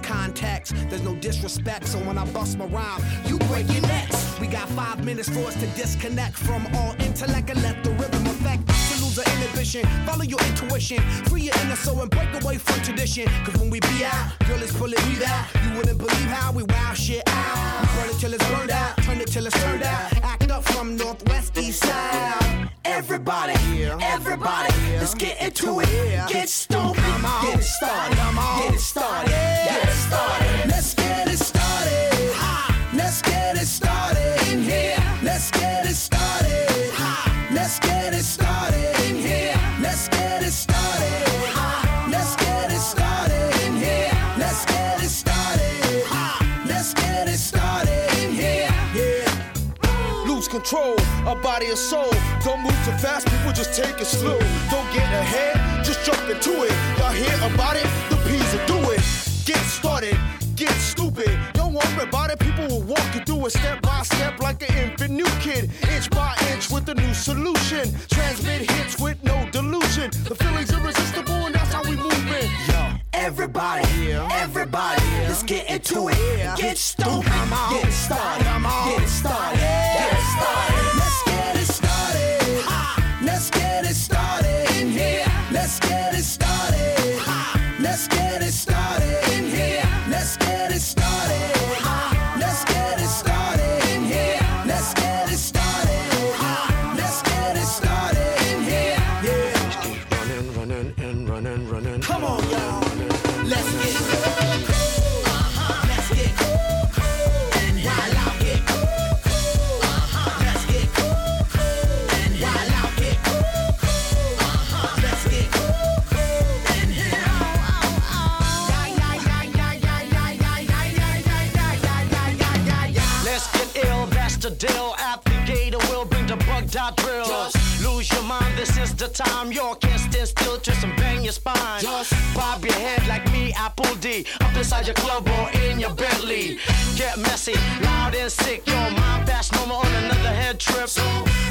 Context, there's no disrespect, so when I bust my rhyme, you break your necks. We got five minutes for us to disconnect from all intellect and let the rhythm affect to lose the inhibition. Follow your intuition, free your inner soul and break away from tradition. Cause when we be out, girl, it's pulling me out. You wouldn't believe how we wow shit out. We burn it till it's burned out, turn it till it's turned out. Act up from northwest east side. Everybody, everybody, let's get into it. Get stupid, get it started, get it started, get it started. Let's control of body and soul. Don't move too fast, people just take it slow. Don't get ahead, just jump into it. Y'all hear about it? The P's will do it. Get started, get stupid. Don't worry about it, people will walk you through it step by step like an infant new kid. Inch by inch with a new solution. Transmit hits with no delusion. The feeling's irresistible and that's how we move it. Yo. Everybody, everybody, let's get into it. Get stupid, get it started, get it started, the time. You can't stand still, twist and bang your spine. Just bob your head like me, Apple D. Up inside your club or in your Bentley. Get messy, loud and sick. Your mind fast, no more on another head trip. So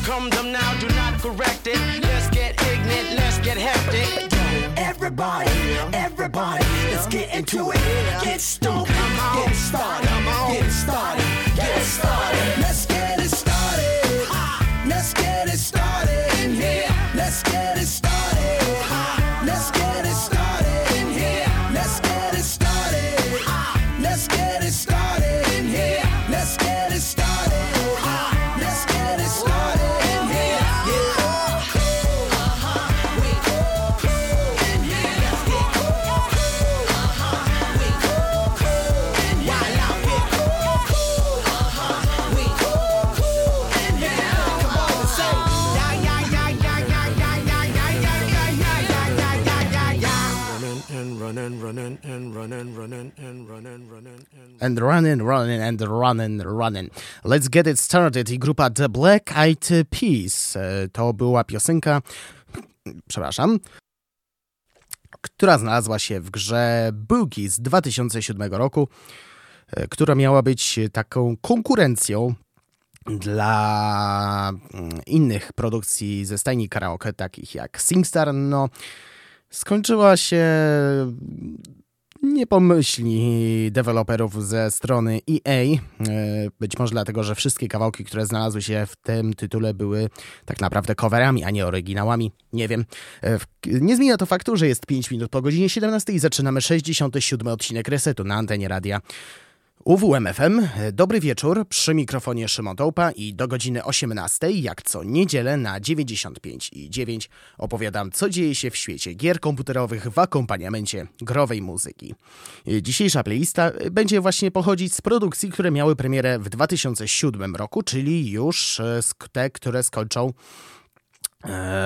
Come them now, do not correct it. Let's get ignorant, let's get hectic. Everybody, everybody, let's get into it. Get stupid, get started, get started, get started. Running running, and running, running, and running, running, and And running, running, and running, running. Let's get it started. I grupa The Black Eyed Peas. E, To była piosenka, przepraszam, która znalazła się w grze Boogie z 2007 roku, e, która miała być taką konkurencją dla mm, innych produkcji ze stajni karaoke, takich jak SingStar. No, skończyła się niepomyślni deweloperów ze strony EA. E, Być może dlatego, że wszystkie kawałki, które znalazły się w tym tytule były tak naprawdę coverami, a nie oryginałami. Nie wiem. E, Nie zmienia to faktu, że jest 5 minut po godzinie 17 i zaczynamy 67 odcinek Resetu na antenie radia UWMFM. Dobry wieczór, przy mikrofonie Szymon Tołpa i do godziny 18, jak co niedzielę na 95 i 9 opowiadam, co dzieje się w świecie gier komputerowych w akompaniamencie growej muzyki. Dzisiejsza playlista będzie właśnie pochodzić z produkcji, które miały premierę w 2007 roku, czyli już e, te, które skończą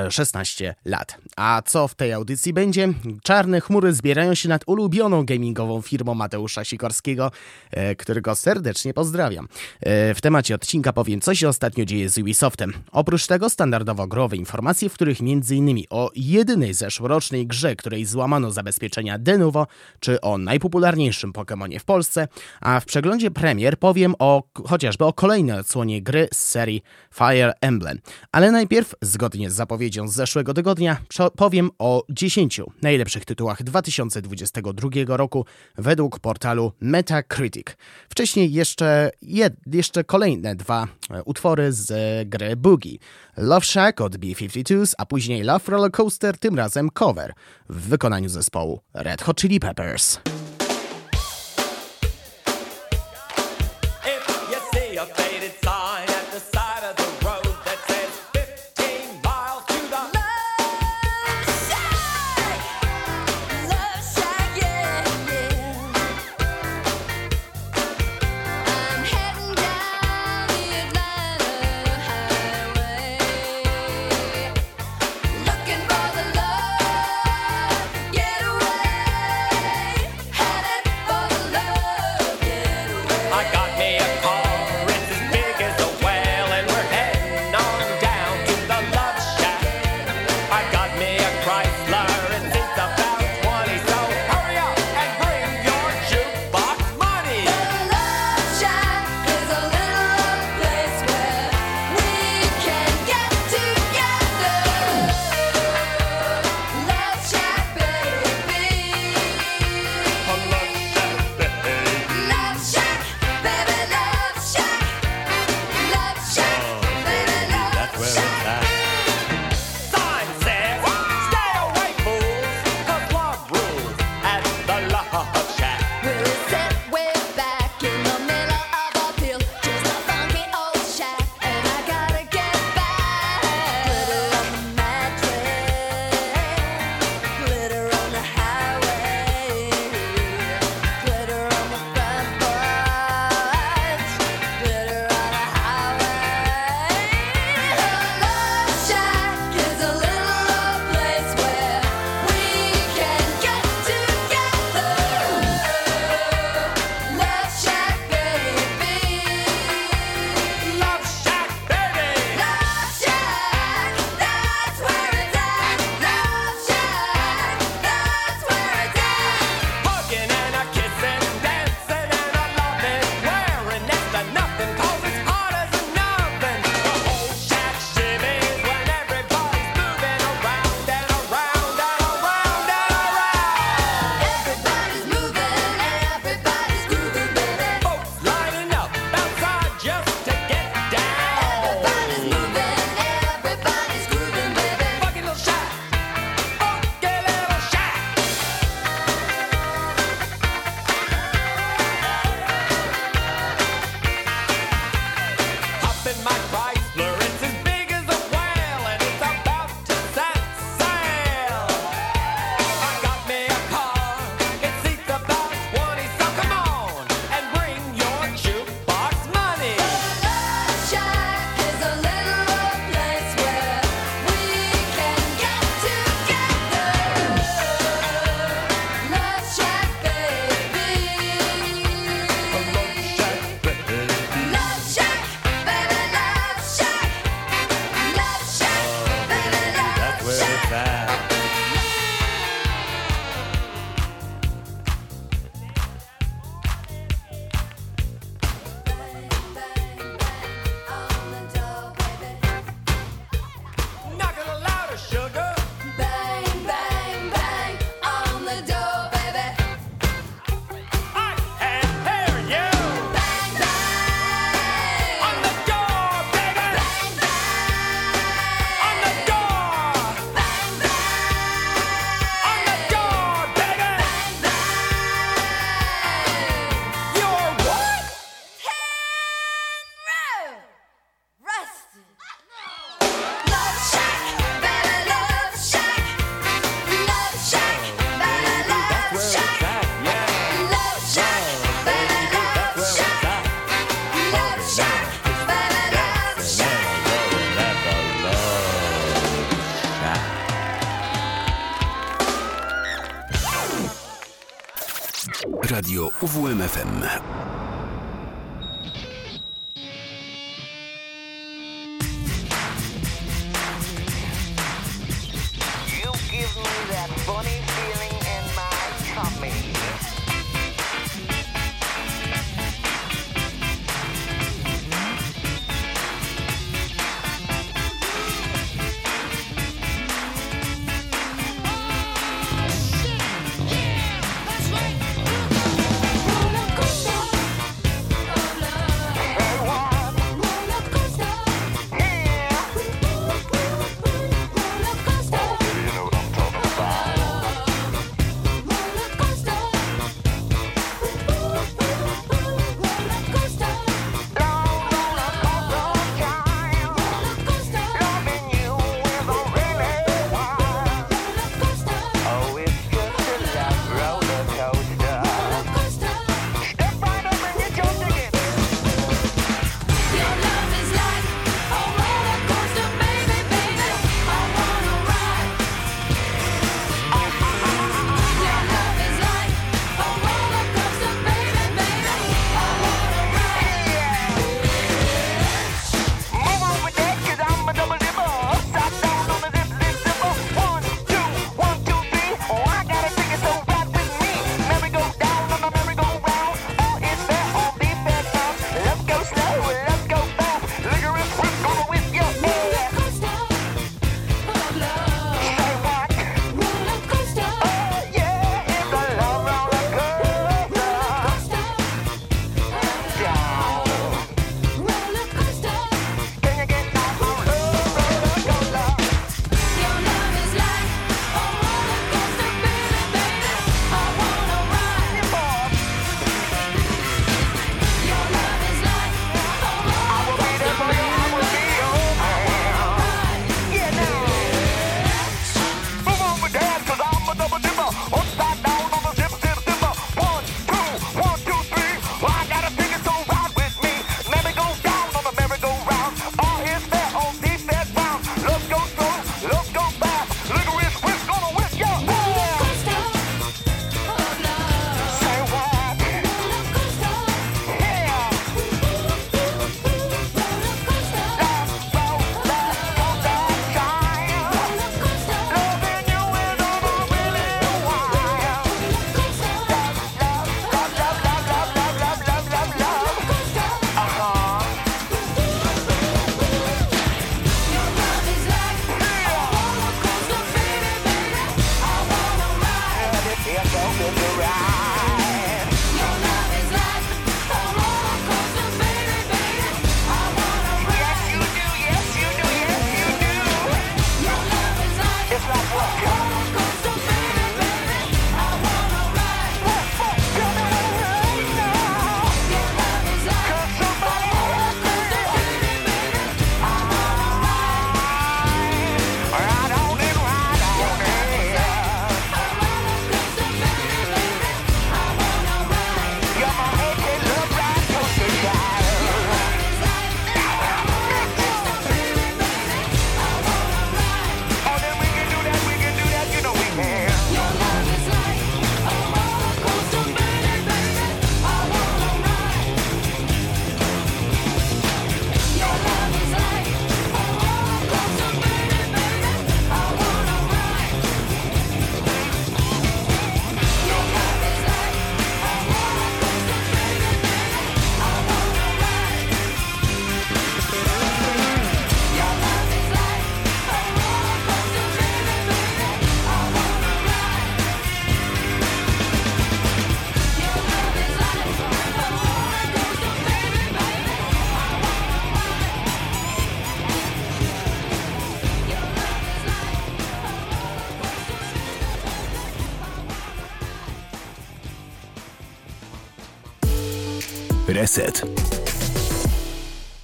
16 lat. A co w tej audycji będzie? Czarne chmury zbierają się nad ulubioną gamingową firmą Mateusza Sikorskiego, e, którego serdecznie pozdrawiam. E, w temacie odcinka powiem, co się ostatnio dzieje z Ubisoftem. Oprócz tego standardowo growe informacje, w których m.in. o jedynej zeszłorocznej grze, której złamano zabezpieczenia Denuvo, czy o najpopularniejszym Pokémonie w Polsce, a w przeglądzie premier powiem o chociażby o kolejnej odsłonie gry z serii Fire Emblem. Ale najpierw, zgodnie z zapowiedzią z zeszłego tygodnia, powiem o 10 najlepszych tytułach 2022 roku według portalu Metacritic. Wcześniej jeszcze, jed, jeszcze kolejne dwa e, utwory z gry Boogie. Love Shack od B-52s, a później Love Roller Coaster, tym razem cover w wykonaniu zespołu Red Hot Chili Peppers.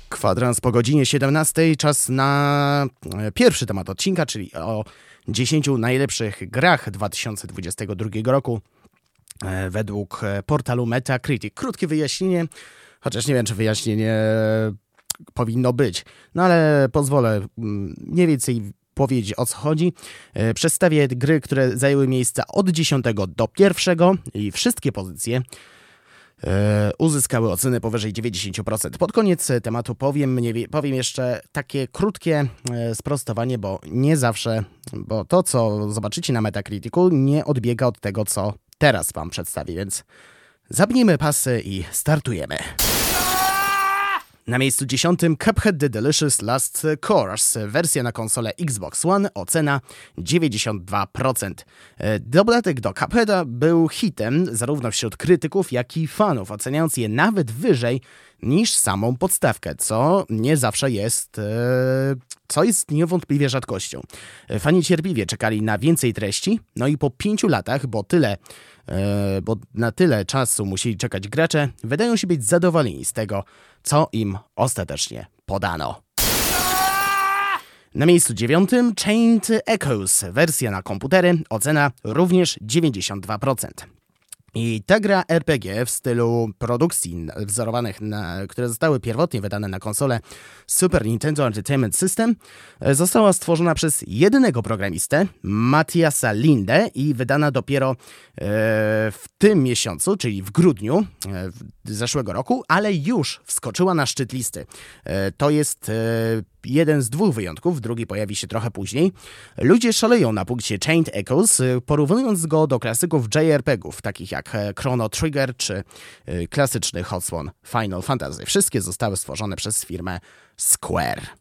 Kwadrans po godzinie 17, czas na e, pierwszy temat odcinka, czyli o 10 najlepszych grach 2022 roku e, według e, portalu Metacritic. Krótkie wyjaśnienie, chociaż nie wiem, czy wyjaśnienie powinno być, no ale pozwolę mm, mniej więcej powiedzieć o co chodzi. Przedstawię gry, które zajęły miejsca od 10 do 1 i wszystkie pozycje uzyskały oceny powyżej 90%. Pod koniec e, tematu powiem, powiem jeszcze takie krótkie e, sprostowanie, bo nie zawsze, bo to co zobaczycie na Metacriticu nie odbiega od tego, co teraz wam przedstawię, więc zapnijmy pasy i startujemy. Na miejscu dziesiątym Cuphead The Delicious Last Course, wersja na konsolę Xbox One, ocena 92%. E, Dodatek do Cupheada był hitem zarówno wśród krytyków, jak i fanów, oceniając je nawet wyżej niż samą podstawkę, co nie zawsze jest, e, co jest niewątpliwie rzadkością. E, Fani cierpliwie czekali na więcej treści, no i po pięciu latach, bo tyle bo na tyle czasu musieli czekać gracze, wydają się być zadowoleni z tego, co im ostatecznie podano. Na miejscu dziewiątym Chained Echoes, wersja na komputery, ocena również 92%. I ta gra RPG w stylu produkcji wzorowanych, na, które zostały pierwotnie wydane na konsolę Super Nintendo Entertainment System, e, została stworzona przez jedynego programistę, Matiasa Linde i wydana dopiero e, w tym miesiącu, czyli w grudniu e, zeszłego roku, ale już wskoczyła na szczyt listy. E, to jest e, jeden z dwóch wyjątków, drugi pojawi się trochę później. Ludzie szaleją na punkcie Chained Echoes, y, porównując go do klasyków JRPG-ów, takich jak e, Chrono Trigger czy y, klasyczny Swan Final Fantasy. Wszystkie zostały stworzone przez firmę Square.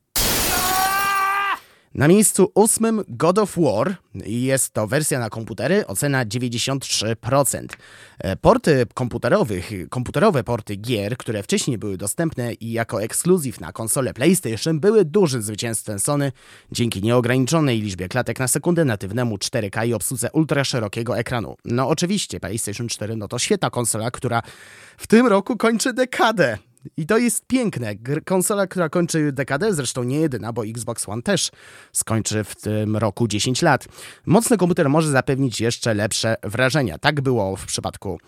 Na miejscu ósmym God of War jest to wersja na komputery, ocena 93%. E, Porty komputerowych, komputerowe porty gier, które wcześniej były dostępne i jako ekskluzyw na konsolę PlayStation były dużym zwycięstwem Sony dzięki nieograniczonej liczbie klatek na sekundę, natywnemu 4K i obsłudze ultraszerokiego ekranu. No oczywiście PlayStation 4 no to świetna konsola, która w tym roku kończy dekadę. I to jest piękne. Konsola, która kończy dekadę, zresztą nie jedyna, bo Xbox One też skończy w tym roku 10 lat. Mocny komputer może zapewnić jeszcze lepsze wrażenia. Tak było w przypadku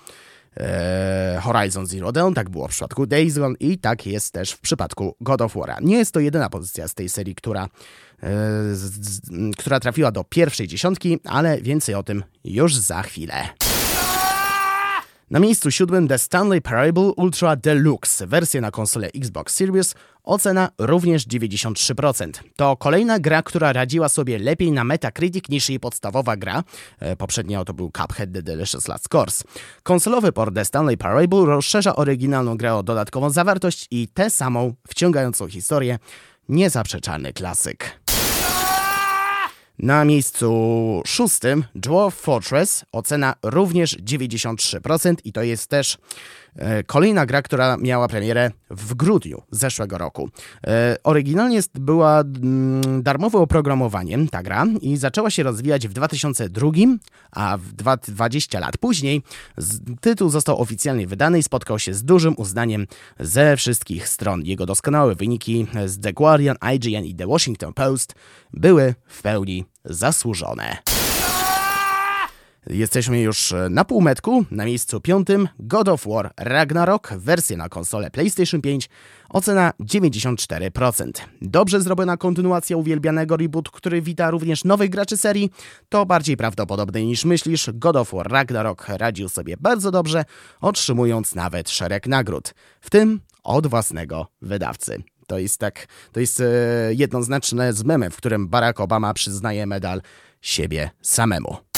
e, Horizon Zero Dawn, tak było w przypadku Days Gone i tak jest też w przypadku God of War. Nie jest to jedyna pozycja z tej serii, która, e, z, z, która trafiła do pierwszej dziesiątki, ale więcej o tym już za chwilę. Na miejscu siódmym The Stanley Parable Ultra Deluxe, wersja na konsolę Xbox Series, ocena również 93%. To kolejna gra, która radziła sobie lepiej na Metacritic niż jej podstawowa gra. E, Poprzednio to był Cuphead The Delicious Last Course. Konsolowy port The Stanley Parable rozszerza oryginalną grę o dodatkową zawartość i tę samą wciągającą historię. Niezaprzeczalny klasyk. Na miejscu szóstym Dwarf Fortress, ocena również 93% i to jest też e, kolejna gra, która miała premierę w grudniu zeszłego roku. E, oryginalnie była mm, darmowe oprogramowanie ta gra i zaczęła się rozwijać w 2002, a w dwa, 20 lat później tytuł został oficjalnie wydany i spotkał się z dużym uznaniem ze wszystkich stron. Jego doskonałe wyniki z The Guardian, IGN i The Washington Post były w pełni zasłużone. Jesteśmy już na półmetku, na miejscu piątym God of War Ragnarok, wersja na konsolę PlayStation 5, ocena 94%. Dobrze zrobiona kontynuacja uwielbianego reboot, który wita również nowych graczy serii, to bardziej prawdopodobne niż myślisz. God of War Ragnarok radził sobie bardzo dobrze, otrzymując nawet szereg nagród, w tym od własnego wydawcy. To jest tak, to jest e, jednoznaczne z memem, w którym Barack Obama przyznaje medal siebie samemu.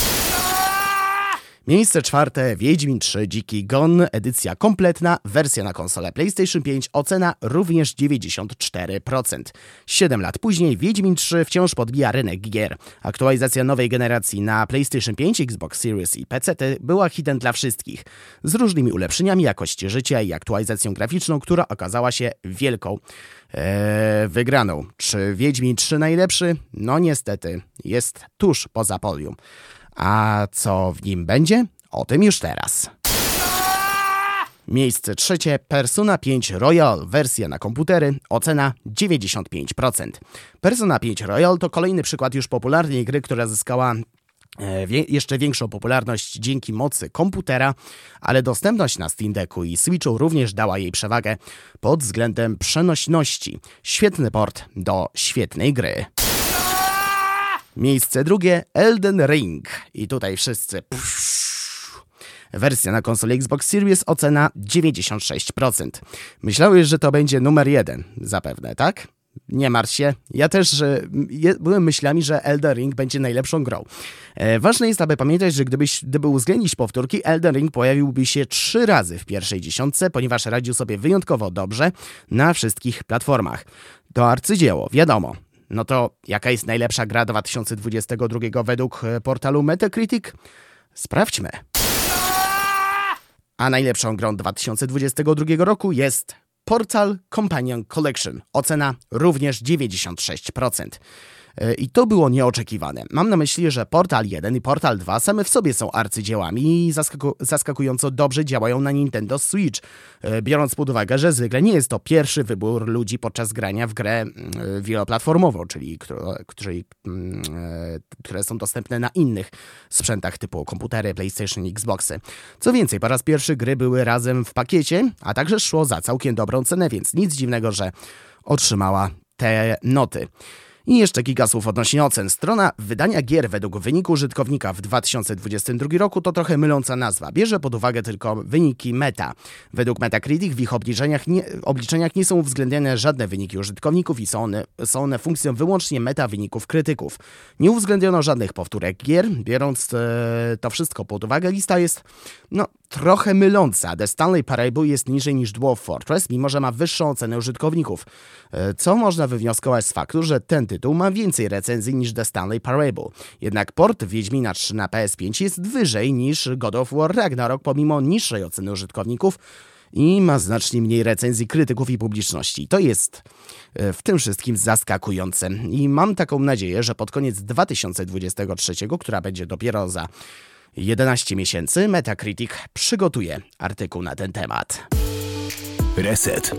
Miejsce czwarte Wiedźmin 3 Dziki Gon, edycja kompletna, wersja na konsolę PlayStation 5, ocena również 94%. 7 lat później Wiedźmin 3 wciąż podbija rynek gier. Aktualizacja nowej generacji na PlayStation 5, Xbox Series i PC była hitem dla wszystkich, z różnymi ulepszeniami jakości życia i aktualizacją graficzną, która okazała się wielką e, wygraną. Czy Wiedźmin 3 najlepszy? No niestety, jest tuż poza podium. A co w nim będzie? O tym już teraz. Miejsce trzecie Persona 5 Royal, wersja na komputery, ocena 95%. Persona 5 Royal to kolejny przykład już popularnej gry, która zyskała e, wie, jeszcze większą popularność dzięki mocy komputera, ale dostępność na Steam Decku i Switchu również dała jej przewagę pod względem przenośności. Świetny port do świetnej gry. Miejsce drugie Elden Ring. I tutaj wszyscy. Wersja na konsoli Xbox Series ocena 96%. Myślałeś, że to będzie numer jeden, zapewne, tak? Nie martw się. Ja też je, byłem myślami, że Elden Ring będzie najlepszą grą. E, ważne jest, aby pamiętać, że gdybyś, gdyby uwzględnić powtórki, Elden Ring pojawiłby się trzy razy w pierwszej dziesiątce, ponieważ radził sobie wyjątkowo dobrze na wszystkich platformach. To arcydzieło, wiadomo. No to jaka jest najlepsza gra 2022 według e, portalu Metacritic? Sprawdźmy. A najlepszą grą 2022 roku jest Portal Companion Collection. Ocena również 96%. E, I to było nieoczekiwane. Mam na myśli, że Portal 1 i Portal 2 same w sobie są arcydziełami i zaskaku zaskakująco dobrze działają na Nintendo Switch. E, Biorąc pod uwagę, że zwykle nie jest to pierwszy wybór ludzi podczas grania w grę mm, e, wieloplatformową, czyli mm, które są dostępne na innych sprzętach typu komputery, PlayStation Xboxy. Co więcej, po raz pierwszy gry były razem w pakiecie, a także szło za całkiem dobrą cenę, więc nic dziwnego, że otrzymała te noty. I jeszcze kilka słów odnośnie ocen. Strona wydania gier według wyniku użytkownika w 2022 roku to trochę myląca nazwa. Bierze pod uwagę tylko wyniki meta. Według Metacritic w ich obliczeniach nie, obliczeniach nie są uwzględniane żadne wyniki użytkowników i są one, są one funkcją wyłącznie meta wyników krytyków. Nie uwzględniono żadnych powtórek gier. Biorąc e, to wszystko pod uwagę, lista jest no, trochę myląca. The Stanley Parable jest niżej niż Dwarf Fortress, mimo że ma wyższą ocenę użytkowników. E, Co można wywnioskować z faktu, że ten tytuł ma więcej recenzji niż The Stanley Parable. Jednak port Wiedźmina 3 na PS5 jest wyżej niż God of War Ragnarok, pomimo niższej oceny użytkowników i ma znacznie mniej recenzji krytyków i publiczności. To jest e, w tym wszystkim zaskakujące. I mam taką nadzieję, że pod koniec 2023, która będzie dopiero za 11 miesięcy, Metacritic przygotuje artykuł na ten temat. Reset.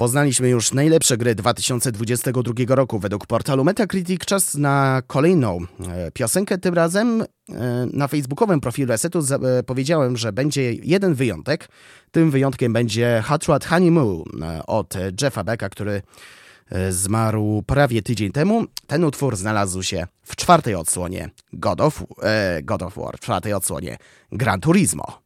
Poznaliśmy już najlepsze gry 2022 roku według portalu Metacritic. Czas na kolejną e, piosenkę. Tym razem e, na facebookowym profilu Resetu e, powiedziałem, że będzie jeden wyjątek. Tym wyjątkiem będzie Hot Rod Honeymoon od Jeffa Becka, który zmarł prawie tydzień temu. Ten utwór znalazł się w czwartej odsłonie God of, e, God of War, w czwartej odsłonie Gran Turismo.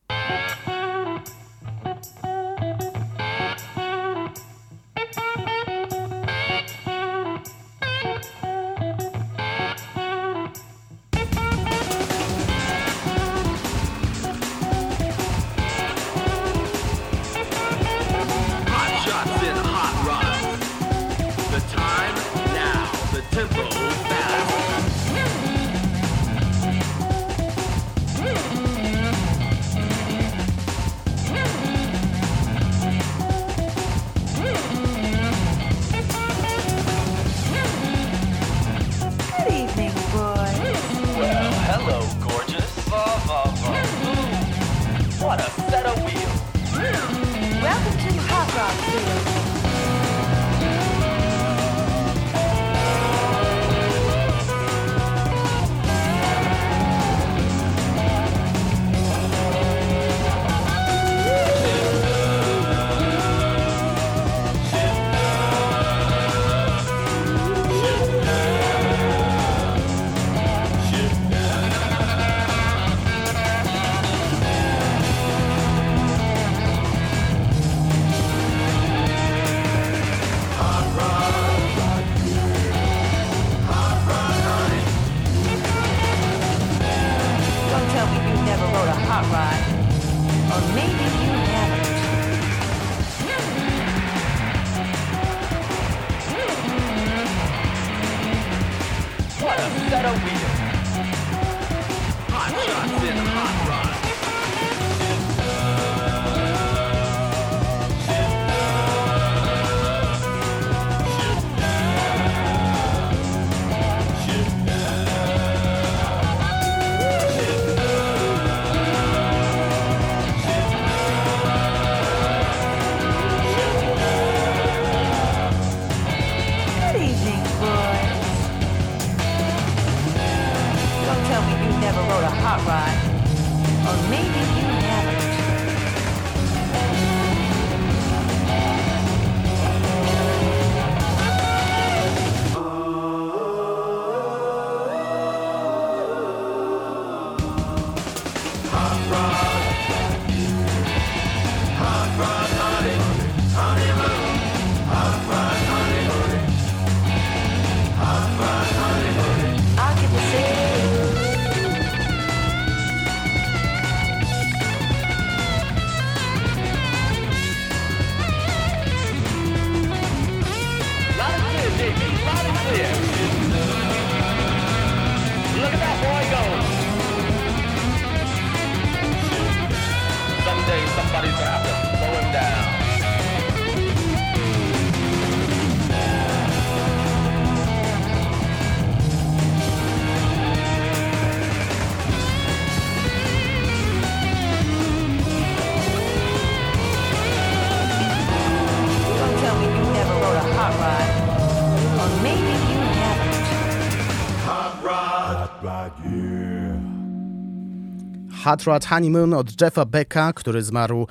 Hot Rod Honeymoon od Jeffa Becka, który zmarł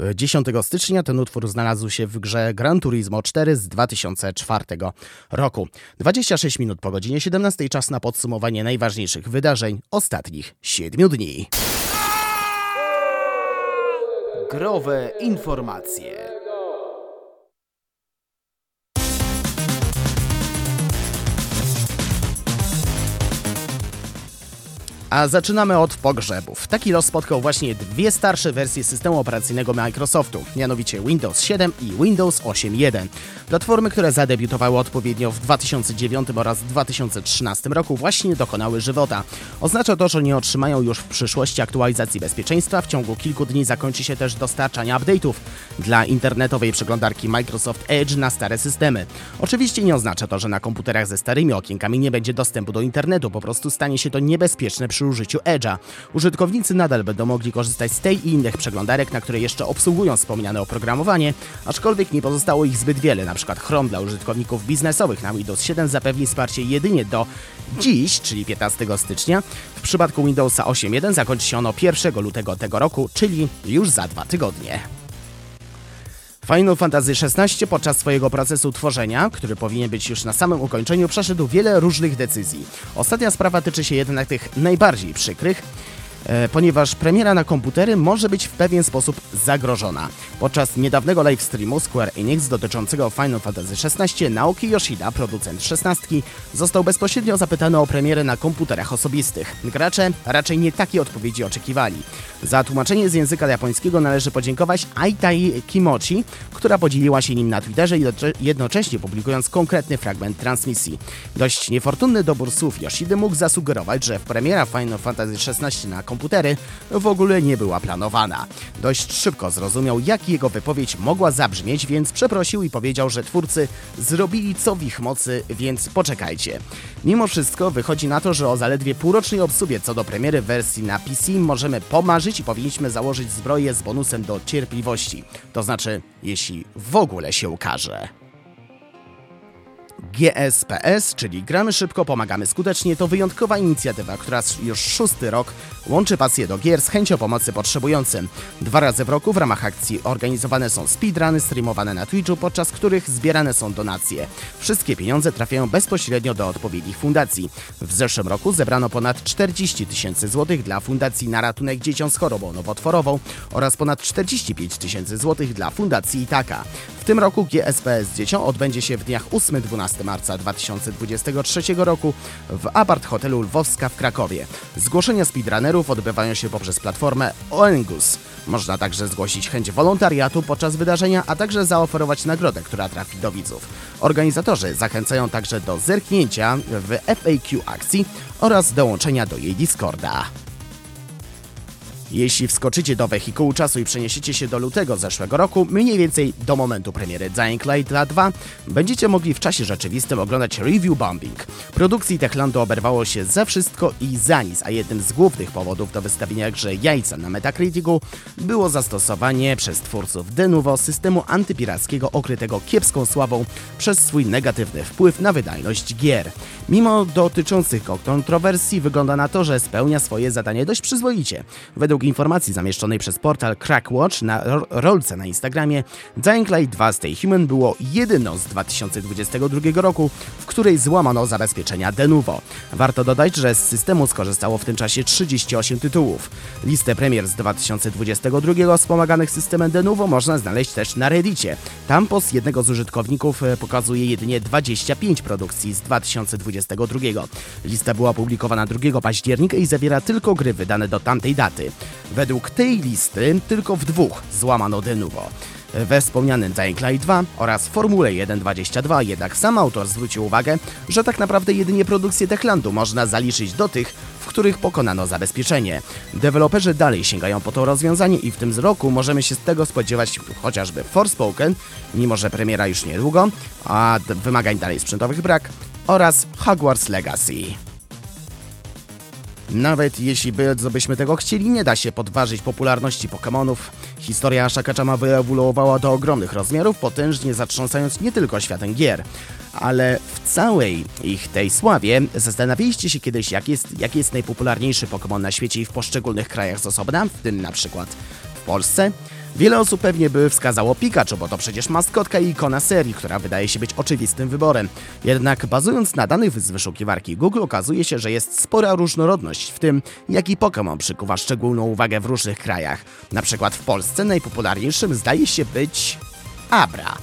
e, 10 stycznia. Ten utwór znalazł się w grze Gran Turismo 4 z 2004 roku. 26 minut po godzinie 17 czas na podsumowanie najważniejszych wydarzeń ostatnich 7 dni. Growe informacje. A zaczynamy od pogrzebów. Taki los spotkał właśnie dwie starsze wersje systemu operacyjnego Microsoftu, mianowicie Windows 7 i Windows 8.1. Platformy, które zadebiutowały odpowiednio w 2009 oraz 2013 roku właśnie dokonały żywota. Oznacza to, że nie otrzymają już w przyszłości aktualizacji bezpieczeństwa. W ciągu kilku dni zakończy się też dostarczanie update'ów dla internetowej przeglądarki Microsoft Edge na stare systemy. Oczywiście nie oznacza to, że na komputerach ze starymi okienkami nie będzie dostępu do internetu, po prostu stanie się to niebezpieczne przy użyciu Edge'a. Użytkownicy nadal będą mogli korzystać z tej i innych przeglądarek, na które jeszcze obsługują wspomniane oprogramowanie, aczkolwiek nie pozostało ich zbyt wiele, na przykład Chrome dla użytkowników biznesowych na Windows 7 zapewni wsparcie jedynie do dziś, czyli 15 stycznia. W przypadku Windowsa 8.1 zakończy się ono 1 lutego tego roku, czyli już za dwa tygodnie. Final Fantasy XVI podczas swojego procesu tworzenia, który powinien być już na samym ukończeniu, przeszedł wiele różnych decyzji. Ostatnia sprawa tyczy się jednak tych najbardziej przykrych, ponieważ premiera na komputery może być w pewien sposób zagrożona. Podczas niedawnego livestreamu Square Enix dotyczącego Final Fantasy XVI Naoki Yoshida, producent XVI, został bezpośrednio zapytany o premierę na komputerach osobistych. Gracze raczej nie takiej odpowiedzi oczekiwali. Za tłumaczenie z języka japońskiego należy podziękować Aitai Kimochi, która podzieliła się nim na Twitterze, jednocze- jednocześnie publikując konkretny fragment transmisji. Dość niefortunny dobór słów Yoshidy mógł zasugerować, że premiera Final Fantasy XVI na komputery w ogóle nie była planowana. Dość szybko zrozumiał, jak jego wypowiedź mogła zabrzmieć, więc przeprosił i powiedział, że twórcy zrobili co w ich mocy, więc poczekajcie. Mimo wszystko wychodzi na to, że o zaledwie półrocznej obsłubie co do premiery wersji na PC możemy pomarzyć i powinniśmy założyć zbroję z bonusem do cierpliwości. To znaczy, jeśli w ogóle się ukaże. GSPS, czyli Gramy Szybko, Pomagamy Skutecznie, to wyjątkowa inicjatywa, która już szósty rok łączy pasję do gier z chęcią pomocy potrzebującym. Dwa razy w roku w ramach akcji organizowane są speedruny streamowane na Twitchu, podczas których zbierane są donacje. Wszystkie pieniądze trafiają bezpośrednio do odpowiednich fundacji. W zeszłym roku zebrano ponad 40 tysięcy złotych dla Fundacji na ratunek dzieciom z chorobą nowotworową oraz ponad 45 tysięcy złotych dla Fundacji Itaka. W tym roku GSPS dziecią odbędzie się w dniach 8-12 marca 2023 roku w Apart Hotelu Lwowska w Krakowie. Zgłoszenia speedrunnerów odbywają się poprzez platformę Oengus. Można także zgłosić chęć wolontariatu podczas wydarzenia, a także zaoferować nagrodę, która trafi do widzów. Organizatorzy zachęcają także do zerknięcia w FAQ akcji oraz dołączenia do jej Discorda. Jeśli wskoczycie do wehikułu czasu i przeniesiecie się do lutego zeszłego roku, mniej więcej do momentu premiery Dying Light 2, będziecie mogli w czasie rzeczywistym oglądać review bombing. Produkcji Techlandu oberwało się za wszystko i za nic, a jednym z głównych powodów do wystawienia grze jajca na Metacriticu było zastosowanie przez twórców Denuvo systemu antypirackiego okrytego kiepską sławą przez swój negatywny wpływ na wydajność gier. Mimo dotyczących kontrowersji wygląda na to, że spełnia swoje zadanie dość przyzwoicie. Według informacji zamieszczonej przez portal Crackwatch na ro- rolce na Instagramie, Dying Light 2 Stay Human było jedyną z 2022 roku, w której złamano zabezpieczenia Denuvo. Warto dodać, że z systemu skorzystało w tym czasie 38 tytułów. Listę premier z 2022 wspomaganych systemem Denuvo można znaleźć też na Reddicie. Tam post jednego z użytkowników e, pokazuje jedynie 25 produkcji z 2022. Lista była opublikowana 2 października i zawiera tylko gry wydane do tamtej daty. Według tej listy tylko w dwóch złamano Denuvo. We wspomnianym Dying Light 2 oraz Formule 1.22 jednak sam autor zwrócił uwagę, że tak naprawdę jedynie produkcję Techlandu można zaliczyć do tych, w których pokonano zabezpieczenie. Deweloperzy dalej sięgają po to rozwiązanie i w tym roku możemy się z tego spodziewać chociażby Forspoken, mimo że premiera już niedługo, a wymagań dalej sprzętowych brak, oraz Hogwarts Legacy. Nawet jeśli bardzo byśmy tego chcieli, nie da się podważyć popularności Pokémonów. Historia Shakachama wyewoluowała do ogromnych rozmiarów, potężnie zatrząsając nie tylko światem gier. Ale w całej ich tej sławie zastanawialiście się kiedyś, jak jest, jaki jest najpopularniejszy Pokémon na świecie i w poszczególnych krajach z osobna, w tym na przykład w Polsce? Wiele osób pewnie by wskazało Pikachu, bo to przecież maskotka i ikona serii, która wydaje się być oczywistym wyborem. Jednak bazując na danych z wyszukiwarki Google okazuje się, że jest spora różnorodność w tym, jaki Pokémon przykuwa szczególną uwagę w różnych krajach. Na przykład w Polsce najpopularniejszym zdaje się być Abra.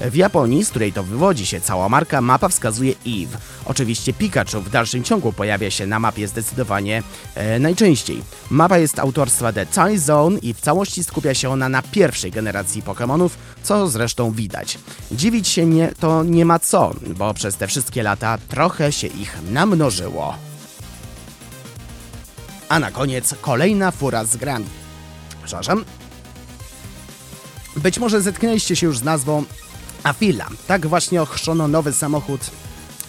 W Japonii, z której to wywodzi się cała marka, mapa wskazuje Eve. Oczywiście Pikachu w dalszym ciągu pojawia się na mapie zdecydowanie e, najczęściej. Mapa jest autorstwa The Tie Zone i w całości skupia się ona na pierwszej generacji Pokémonów, co zresztą widać. Dziwić się nie, to nie ma co, bo przez te wszystkie lata trochę się ich namnożyło. A na koniec kolejna fura z grami. Przepraszam. Być może zetknęliście się już z nazwą Afila. Tak właśnie ochrzczono nowy samochód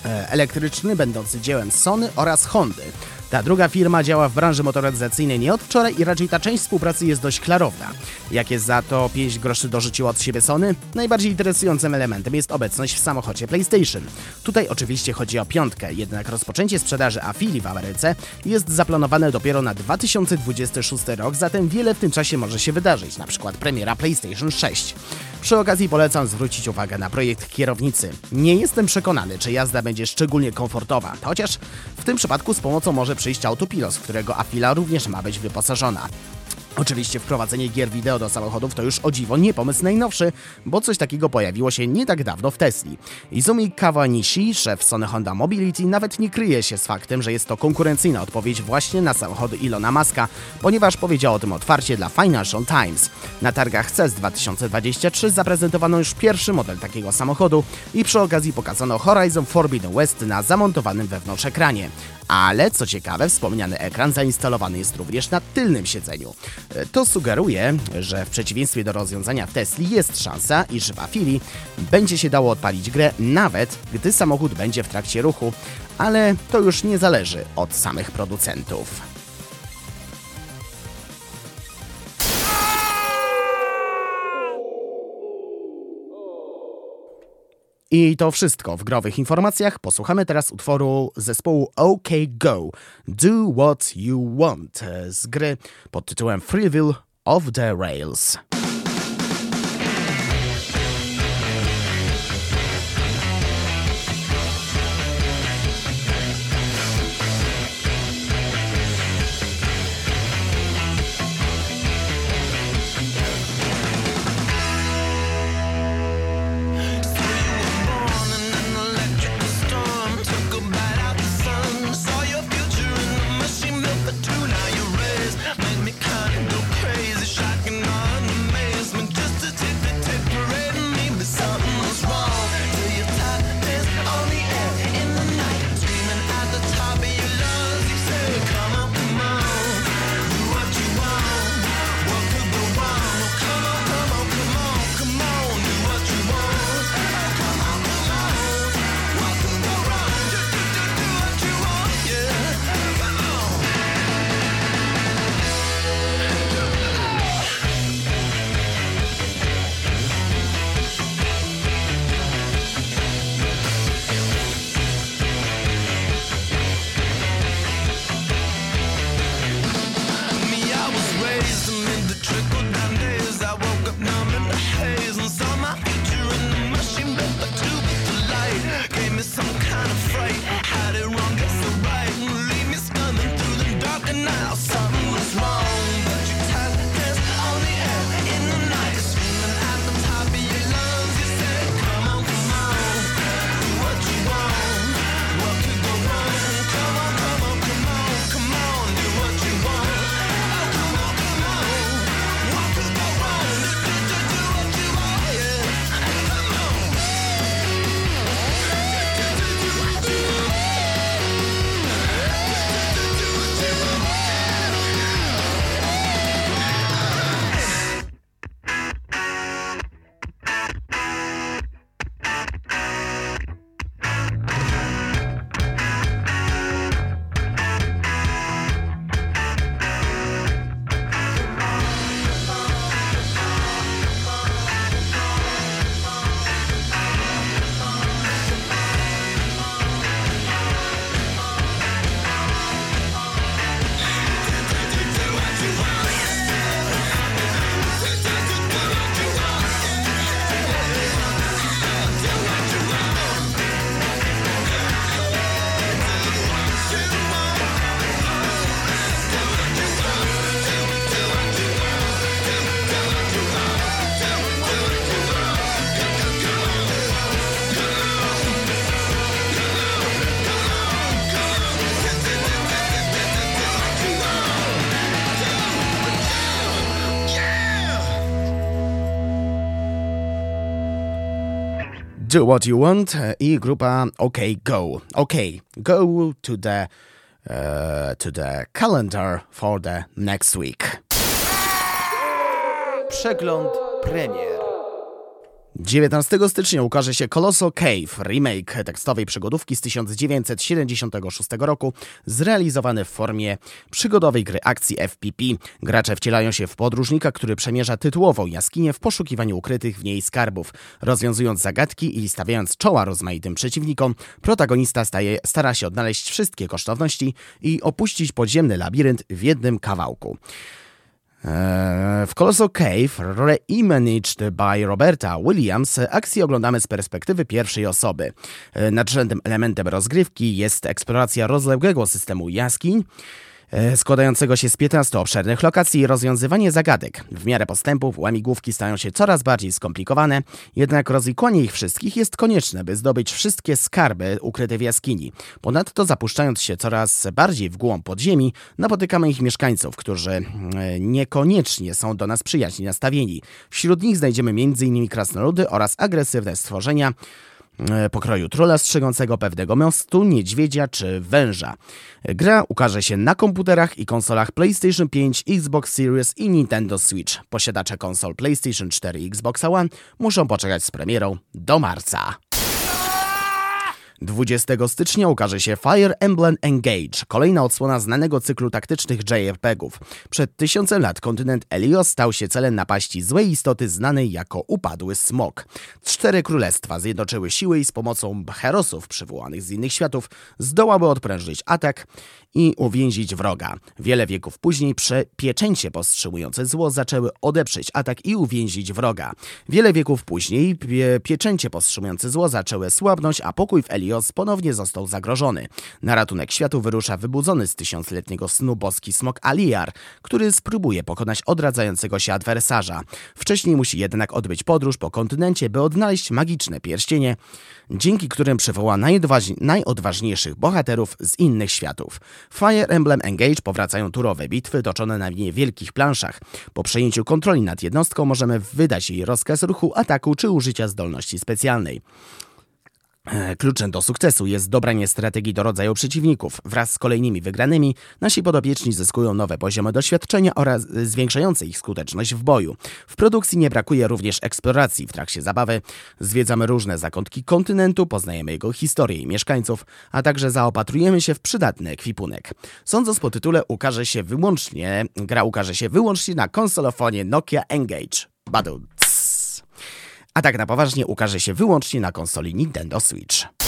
e, elektryczny będący dziełem Sony oraz Hondy. Ta druga firma działa w branży motoryzacyjnej nie od wczoraj i raczej ta część współpracy jest dość klarowna. Jakie za to 5 groszy dorzuciło od siebie Sony? Najbardziej interesującym elementem jest obecność w samochodzie PlayStation. Tutaj oczywiście chodzi o piątkę, jednak rozpoczęcie sprzedaży Afili w Ameryce jest zaplanowane dopiero na 2026 rok, zatem wiele w tym czasie może się wydarzyć, na przykład premiera PlayStation 6. Przy okazji polecam zwrócić uwagę na projekt kierownicy. Nie jestem przekonany, czy jazda będzie szczególnie komfortowa, chociaż w tym przypadku z pomocą może przyjść autopilot, w którego Afila również ma być wyposażona. Oczywiście wprowadzenie gier wideo do samochodów to już o dziwo nie pomysł najnowszy, bo coś takiego pojawiło się nie tak dawno w Tesli. Izumi Kawanishi, szef Sony Honda Mobility, nawet nie kryje się z faktem, że jest to konkurencyjna odpowiedź właśnie na samochody Ilona Maska, ponieważ powiedział o tym otwarcie dla Financial Times. Na targach CES 2023 zaprezentowano już pierwszy model takiego samochodu i przy okazji pokazano Horizon Forbidden West na zamontowanym wewnątrz ekranie. Ale co ciekawe, wspomniany ekran zainstalowany jest również na tylnym siedzeniu. E, To sugeruje, że w przeciwieństwie do rozwiązania w Tesli jest szansa, iż w Afili będzie się dało odpalić grę nawet gdy samochód będzie w trakcie ruchu, ale to już nie zależy od samych producentów. I to wszystko w growych informacjach. Posłuchamy teraz utworu zespołu OK Go Do What You Want z gry pod tytułem Freeville of the Rails. Do What You Want i grupa OK Go. OK, go to the, uh, to the calendar for the next week. Przegląd premier. 19 stycznia ukaże się Colossal Cave, remake tekstowej przygodówki z 1976 roku, zrealizowany w formie przygodowej gry akcji FPP. Gracze wcielają się w podróżnika, który przemierza tytułową jaskinię w poszukiwaniu ukrytych w niej skarbów. Rozwiązując zagadki i stawiając czoła rozmaitym przeciwnikom, protagonista staje, stara się odnaleźć wszystkie kosztowności i opuścić podziemny labirynt w jednym kawałku. Eee, W Colossal Cave, reimagined by Roberta Williams, akcję oglądamy z perspektywy pierwszej osoby. Eee, Nadrzędnym elementem rozgrywki jest eksploracja rozległego systemu jaskiń, e, składającego się z 15 obszernych lokacji i rozwiązywanie zagadek. W miarę postępów łamigłówki stają się coraz bardziej skomplikowane, jednak rozwikłanie ich wszystkich jest konieczne, by zdobyć wszystkie skarby ukryte w jaskini. Ponadto zapuszczając się coraz bardziej w głąb podziemi, napotykamy ich mieszkańców, którzy e, niekoniecznie są do nas przyjaźni nastawieni. Wśród nich znajdziemy m.in. krasnoludy oraz agresywne stworzenia, e, pokroju trola strzegącego pewnego mostu, niedźwiedzia czy węża. Gra ukaże się na komputerach i konsolach PlayStation 5, Xbox Series i Nintendo Switch. Posiadacze konsol PlayStation 4 i Xbox One muszą poczekać z premierą do marca. 20 stycznia ukaże się Fire Emblem Engage, kolejna odsłona znanego cyklu taktycznych JRPG-ów. Przed tysiącem lat kontynent Elios stał się celem napaści złej istoty znanej jako upadły smok. Cztery królestwa zjednoczyły siły i z pomocą herosów przywołanych z innych światów zdołały odprężyć atak i uwięzić wroga. Wiele wieków później prze- pieczęcie powstrzymujące zło zaczęły odeprzeć atak i uwięzić wroga. Wiele wieków później pie- pieczęcie powstrzymujące zło zaczęły słabnąć, a pokój w Elios ponownie został zagrożony. Na ratunek światu wyrusza wybudzony z tysiącletniego snu boski smok Aliar, który spróbuje pokonać odradzającego się adwersarza. Wcześniej musi jednak odbyć podróż po kontynencie, by odnaleźć magiczne pierścienie, dzięki którym przywoła najodważ- najodważniejszych bohaterów z innych światów. Fire Emblem Engage powracają turowe bitwy toczone na niewielkich planszach. Po przejęciu kontroli nad jednostką możemy wydać jej rozkaz ruchu, ataku czy użycia zdolności specjalnej. E, Kluczem do sukcesu jest dobranie strategii do rodzaju przeciwników. Wraz z kolejnymi wygranymi nasi podopieczni zyskują nowe poziomy doświadczenia oraz e, zwiększające ich skuteczność w boju. W produkcji nie brakuje również eksploracji. W trakcie zabawy zwiedzamy różne zakątki kontynentu, poznajemy jego historię i mieszkańców, a także zaopatrujemy się w przydatny ekwipunek. Sądząc po tytule ukaże się wyłącznie, gra ukaże się wyłącznie na konsolofonie Nokia Engage. Badu. A tak na poważnie ukaże się wyłącznie na konsoli Nintendo Switch.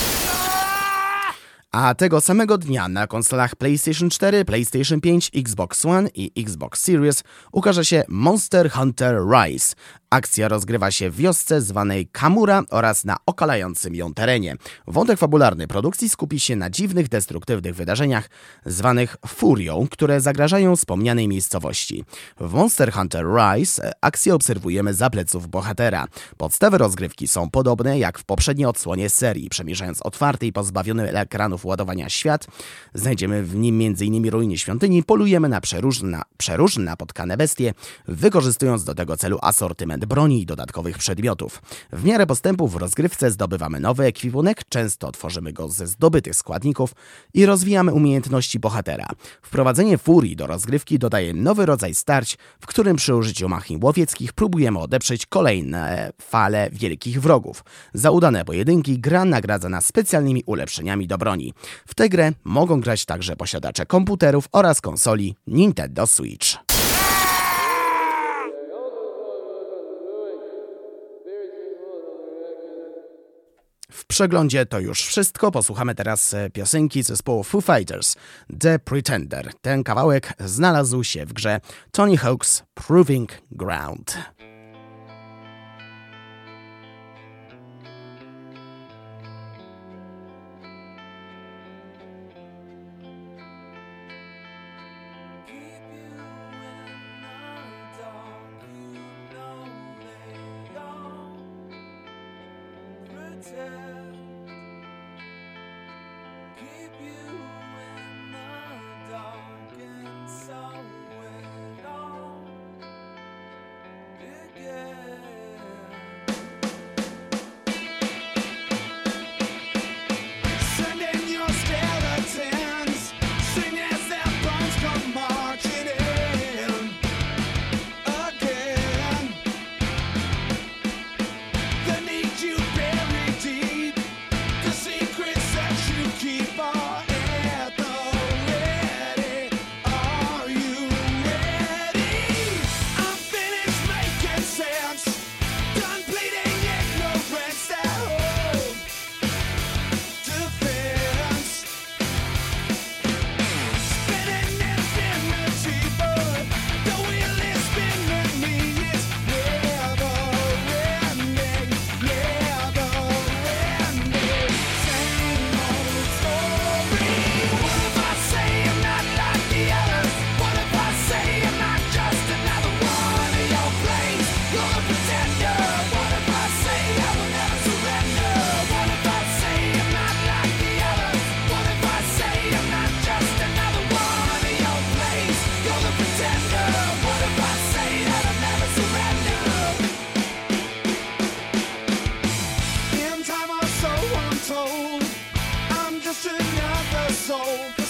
A tego samego dnia na konsolach PlayStation 4, PlayStation 5, Xbox One i Xbox Series ukaże się Monster Hunter Rise. Akcja rozgrywa się w wiosce zwanej Kamura oraz na okalającym ją terenie. Wątek fabularny produkcji skupi się na dziwnych, destruktywnych wydarzeniach zwanych furią, które zagrażają wspomnianej miejscowości. W Monster Hunter Rise e, akcję obserwujemy za pleców bohatera. Podstawy rozgrywki są podobne jak w poprzedniej odsłonie serii. Przemierzając otwarty i pozbawiony ekranów ładowania świat, znajdziemy w nim m.in. ruiny świątyni, polujemy na przeróżne, przeróżne napotkane bestie, wykorzystując do tego celu asortyment broni i dodatkowych przedmiotów. W miarę postępów w rozgrywce zdobywamy nowy ekwipunek, często tworzymy go ze zdobytych składników i rozwijamy umiejętności bohatera. Wprowadzenie furii do rozgrywki dodaje nowy rodzaj starć, w którym przy użyciu machin łowieckich próbujemy odeprzeć kolejne fale wielkich wrogów. Za udane pojedynki gra nagradza nas specjalnymi ulepszeniami do broni. W tę grę mogą grać także posiadacze komputerów oraz konsoli Nintendo Switch. W przeglądzie to już wszystko. Posłuchamy teraz e, piosenki zespołu Foo Fighters, The Pretender. Ten kawałek znalazł się w grze Tony Hawk's Proving Ground. soul.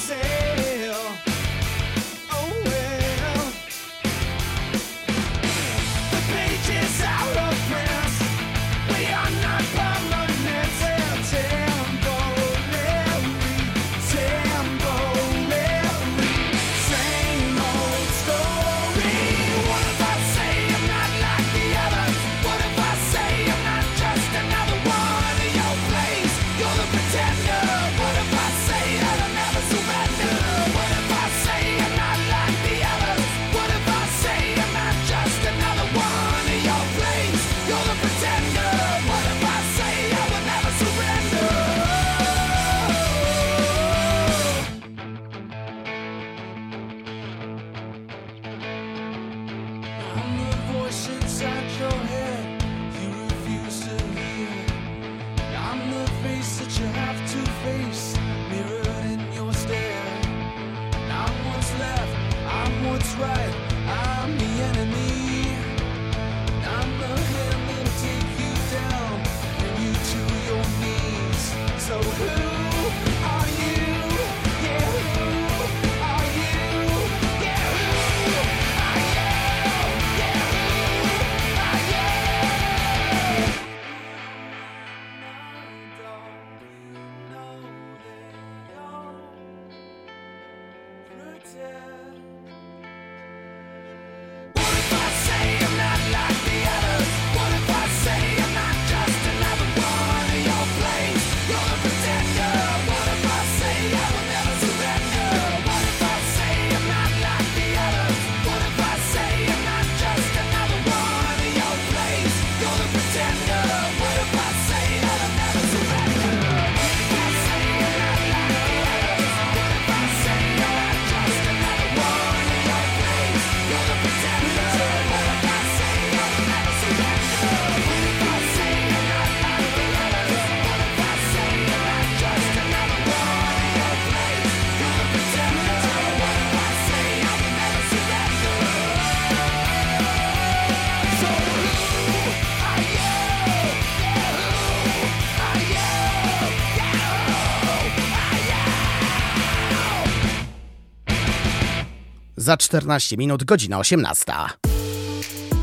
Za 14 minut, godzina 18.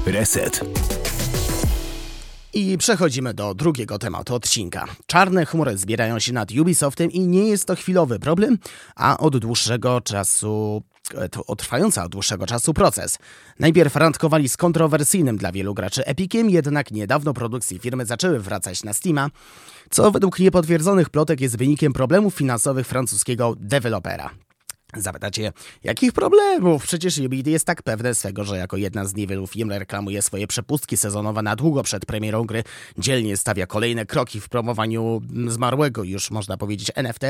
Reset. I przechodzimy do drugiego tematu odcinka. Czarne chmury zbierają się nad Ubisoftem i nie jest to chwilowy problem, a od dłuższego czasu e, to trwający od dłuższego czasu proces. Najpierw randkowali z kontrowersyjnym dla wielu graczy Epiciem, jednak niedawno produkcje firmy zaczęły wracać na Steama, co według niepotwierdzonych plotek jest wynikiem problemów finansowych francuskiego dewelopera. Zapytacie, jakich problemów? Przecież Ubisoft jest tak pewne swego, że jako jedna z niewielu firm reklamuje swoje przepustki sezonowe na długo przed premierą gry, dzielnie stawia kolejne kroki w promowaniu zmarłego już można powiedzieć NFT,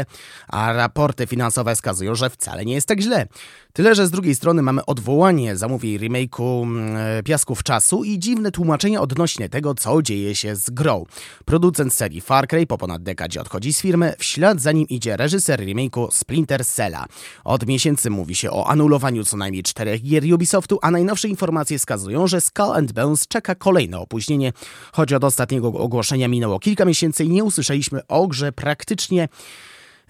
a raporty finansowe wskazują, że wcale nie jest tak źle. Tyle, że z drugiej strony mamy odwołanie zamówień remake'u mm, Piasków Czasu i dziwne tłumaczenie odnośnie tego, co dzieje się z grą. Producent serii Far Cry po ponad dekadzie odchodzi z firmy, w ślad za nim idzie reżyser remake'u Splinter Cella. Od miesięcy mówi się o anulowaniu co najmniej czterech gier Ubisoftu, a najnowsze informacje wskazują, że Skull and Bones czeka kolejne opóźnienie. Choć od ostatniego ogłoszenia minęło kilka miesięcy i nie usłyszeliśmy o grze praktycznie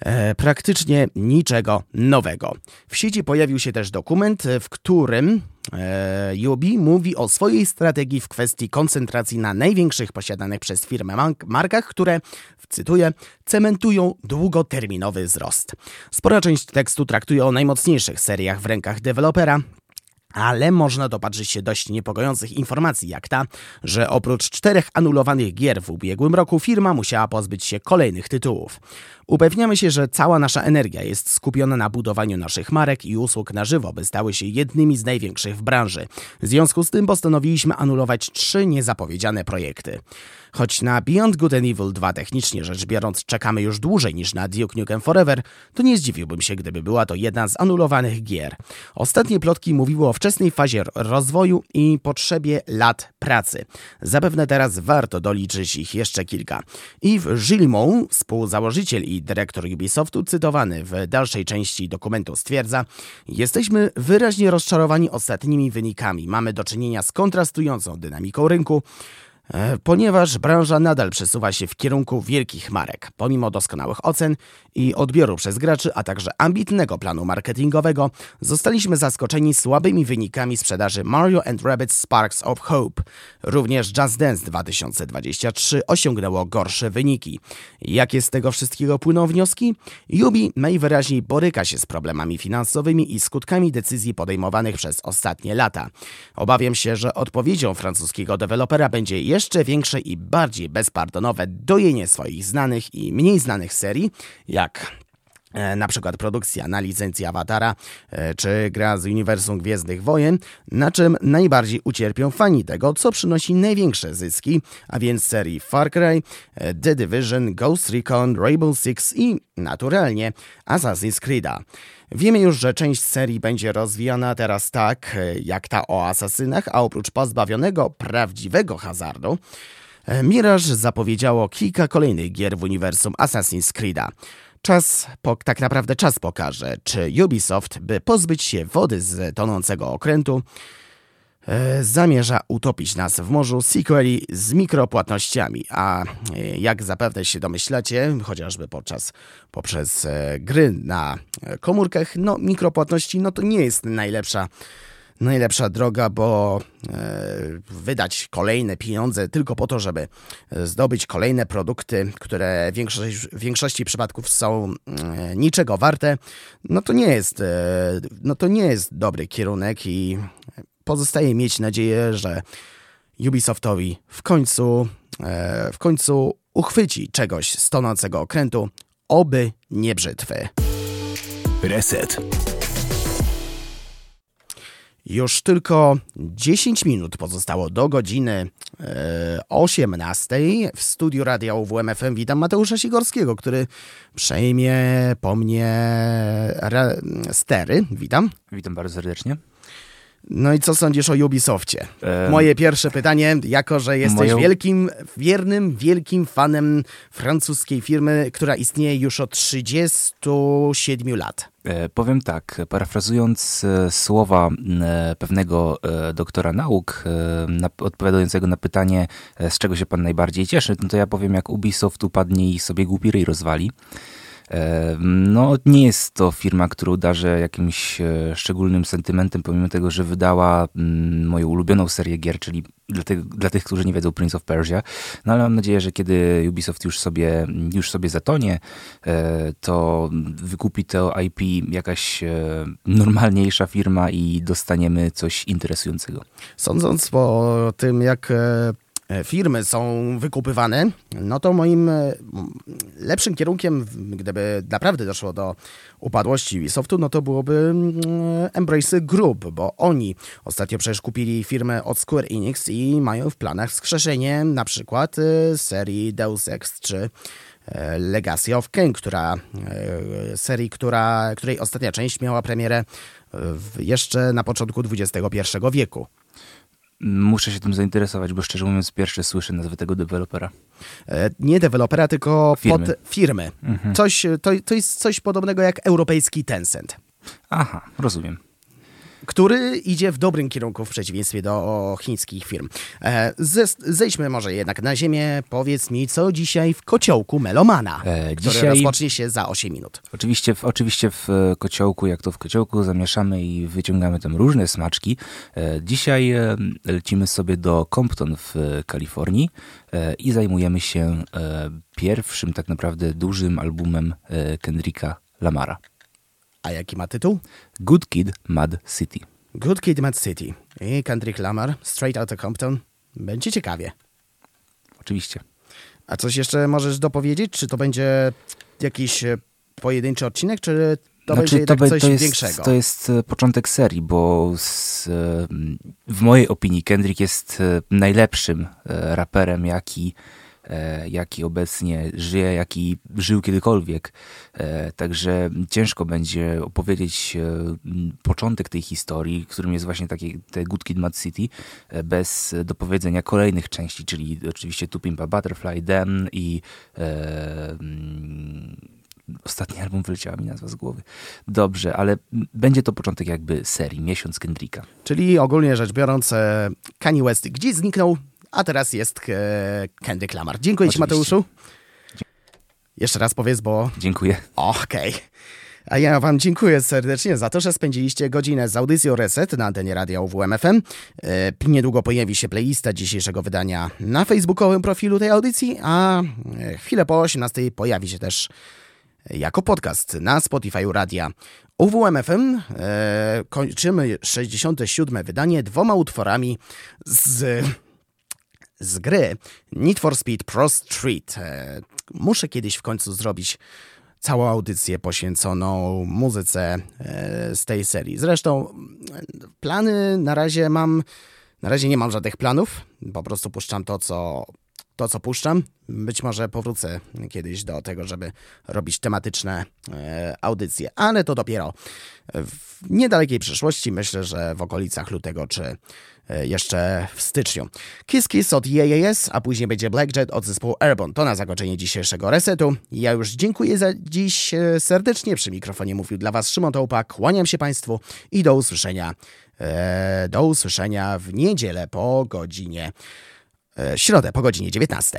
e, praktycznie niczego nowego. W sieci pojawił się też dokument, e, w którym e, Yubi mówi o swojej strategii w kwestii koncentracji na największych posiadanych przez firmę mark- markach, które, cytuję, cementują długoterminowy wzrost. Spora część tekstu traktuje o najmocniejszych seriach w rękach dewelopera, ale można dopatrzyć się dość niepokojących informacji, jak ta, że oprócz czterech anulowanych gier w ubiegłym roku firma musiała pozbyć się kolejnych tytułów. Upewniamy się, że cała nasza energia jest skupiona na budowaniu naszych marek i usług na żywo, by stały się jednymi z największych w branży. W związku z tym postanowiliśmy anulować trzy niezapowiedziane projekty. Choć na Beyond Good and Evil 2 technicznie rzecz biorąc czekamy już dłużej niż na Duke Nukem Forever, to nie zdziwiłbym się, gdyby była to jedna z anulowanych gier. Ostatnie plotki mówiły o wczesnej fazie rozwoju i potrzebie lat pracy. Zapewne teraz warto doliczyć ich jeszcze kilka. Yves Gillemot, współzałożyciel i dyrektor Ubisoftu, cytowany w dalszej części dokumentu stwierdza Jesteśmy wyraźnie rozczarowani ostatnimi wynikami. Mamy do czynienia z kontrastującą dynamiką rynku, ponieważ branża nadal przesuwa się w kierunku wielkich marek. Pomimo doskonałych ocen i odbioru przez graczy, a także ambitnego planu marketingowego, zostaliśmy zaskoczeni słabymi wynikami sprzedaży Mario and Rabbids Sparks of Hope. Również Just Dance 2023 osiągnęło gorsze wyniki. Jakie z tego wszystkiego płyną wnioski? Yubi najwyraźniej boryka się z problemami finansowymi i skutkami decyzji podejmowanych przez ostatnie lata. Obawiam się, że odpowiedzią francuskiego dewelopera będzie jeszcze większe i bardziej bezpardonowe dojenie swoich znanych i mniej znanych serii, jak e, na przykład produkcja na licencji Awatara, e, czy gra z uniwersum Gwiezdnych Wojen, na czym najbardziej ucierpią fani tego, co przynosi największe zyski, a więc serii Far Cry, e, The Division, Ghost Recon, Rainbow Six i, naturalnie, Assassin's Creed'a. Wiemy już, że część serii będzie rozwijana teraz tak, jak ta o asasynach, a oprócz pozbawionego prawdziwego hazardu, Mirage zapowiedziało kilka kolejnych gier w uniwersum Assassin's Creed'a. Czas, po, tak naprawdę czas pokaże, czy Ubisoft, by pozbyć się wody z tonącego okrętu, zamierza utopić nas w morzu sequeli z mikropłatnościami, a e, jak zapewne się domyślacie, chociażby podczas, poprzez e, gry na e, komórkach, no mikropłatności no to nie jest najlepsza najlepsza droga, bo e, wydać kolejne pieniądze tylko po to, żeby e, zdobyć kolejne produkty, które w większości, w większości przypadków są e, niczego warte, no to nie jest, e, no to nie jest dobry kierunek i pozostaje mieć nadzieję, że Ubisoftowi w końcu, e, w końcu uchwyci czegoś z tonącego okrętu, oby nie brzytwy. Reset. Już tylko 10 minut pozostało do godziny e, 18 w studiu radia UWMFM. Witam Mateusza Sigorskiego, który przejmie po mnie re, stery. Witam. Witam bardzo serdecznie. No i co sądzisz o Ubisoftie? Em, Moje pierwsze pytanie, jako że jesteś moją- wielkim, wiernym, wielkim fanem francuskiej firmy, która istnieje już od 37 lat. E, powiem tak, parafrazując e, słowa e, pewnego e, doktora nauk, e, na, odpowiadającego na pytanie, e, z czego się pan najbardziej cieszy, no to ja powiem, jak Ubisoft upadnie i sobie głupi ryj rozwali. No, nie jest to firma, którą darzę jakimś e, szczególnym sentymentem, pomimo tego, że wydała mm, moją ulubioną serię gier, czyli dla tych, dla tych, którzy nie wiedzą Prince of Persia. No ale mam nadzieję, że kiedy Ubisoft już sobie, już sobie zatonie, e, to wykupi to IP jakaś e, normalniejsza firma i dostaniemy coś interesującego. Sądząc po tym, jak firmy są wykupywane, no to moim e, lepszym kierunkiem, gdyby naprawdę doszło do upadłości Ubisoftu, no to byłoby mm, Embrace Group, bo oni ostatnio przecież kupili firmę od Square Enix i mają w planach wskrzeszenie na przykład e, serii Deus Ex czy e, Legacy of Kain, która e, serii, która, której ostatnia część miała premierę e, jeszcze na początku XXI wieku. Muszę się tym zainteresować, bo szczerze mówiąc pierwszy słyszę nazwę tego dewelopera. E, nie dewelopera, tylko Firmy. pod firmy. Coś, to, to jest coś podobnego jak europejski Tencent, Aha, rozumiem. Który idzie w dobrym kierunku w przeciwieństwie do chińskich firm. E, ze, zejdźmy może jednak na ziemię. Powiedz mi, co dzisiaj w kociołku Melomana, E, który dzisiaj- rozpocznie się za 8 minut. Oczywiście w, oczywiście w e, kociołku, jak to w kociołku, zamieszamy i wyciągamy tam różne smaczki. E, Dzisiaj lecimy sobie do Compton w Kalifornii i zajmujemy się pierwszym tak naprawdę dużym albumem Kendricka Lamara. A jaki ma tytuł? Good Kid, Mad City. Good Kid, Mad City. I Kendrick Lamar, Straight Outta Compton. Będzie ciekawie. Oczywiście. A coś jeszcze możesz dopowiedzieć? Czy to będzie jakiś e, pojedynczy odcinek, czy to będzie jednak be- coś Znaczy, to jest, większego? To jest e, początek serii, bo z, e, w mojej opinii Kendrick jest najlepszym raperem, jaki, jaki obecnie żyje, jaki żył kiedykolwiek. E, Także ciężko będzie opowiedzieć e, początek tej historii, którym jest właśnie takie te Good Kid, Mad City, e, bez dopowiedzenia kolejnych części, czyli oczywiście Tu Pimpa Butterfly, Dem i e, mm, Ostatni album wyleciała mi nazwa z głowy. Dobrze, ale będzie to początek jakby serii, miesiąc Kendricka. Czyli ogólnie rzecz biorąc, e, Kanye West gdzieś zniknął, a teraz jest e, Kendrick Lamar. Dziękuję Ci, Oczywiście. Mateuszu. Jeszcze raz powiedz, bo Dziękuję. Okej. A ja wam dziękuję serdecznie za to, że spędziliście godzinę z audycją Reset na antenie radia UWMFM. E, Niedługo pojawi się playlista dzisiejszego wydania na facebookowym profilu tej audycji, a e, chwilę po 18 pojawi się też jako podcast na Spotify radia UWMFM. E, kończymy 67. wydanie dwoma utworami z z gry Need for Speed Pro Street. E, muszę kiedyś w końcu zrobić całą audycję poświęconą muzyce e, z tej serii. Zresztą mm, plany na razie mam, na razie nie mam żadnych planów, po prostu puszczam to, co to, co puszczam. Być może powrócę kiedyś do tego, żeby robić tematyczne e, audycje, ale to dopiero w niedalekiej przyszłości. Myślę, że w okolicach lutego czy E, jeszcze w styczniu. Kiss Kiss od JJS, a później będzie Blackjet od zespołu Airborne. To na zakończenie dzisiejszego resetu. Ja już dziękuję za dziś e, serdecznie. Przy mikrofonie mówił dla Was Szymon Tołpa. Kłaniam się Państwu i do usłyszenia. Do usłyszenia w niedzielę po godzinie, e, środę po godzinie 19.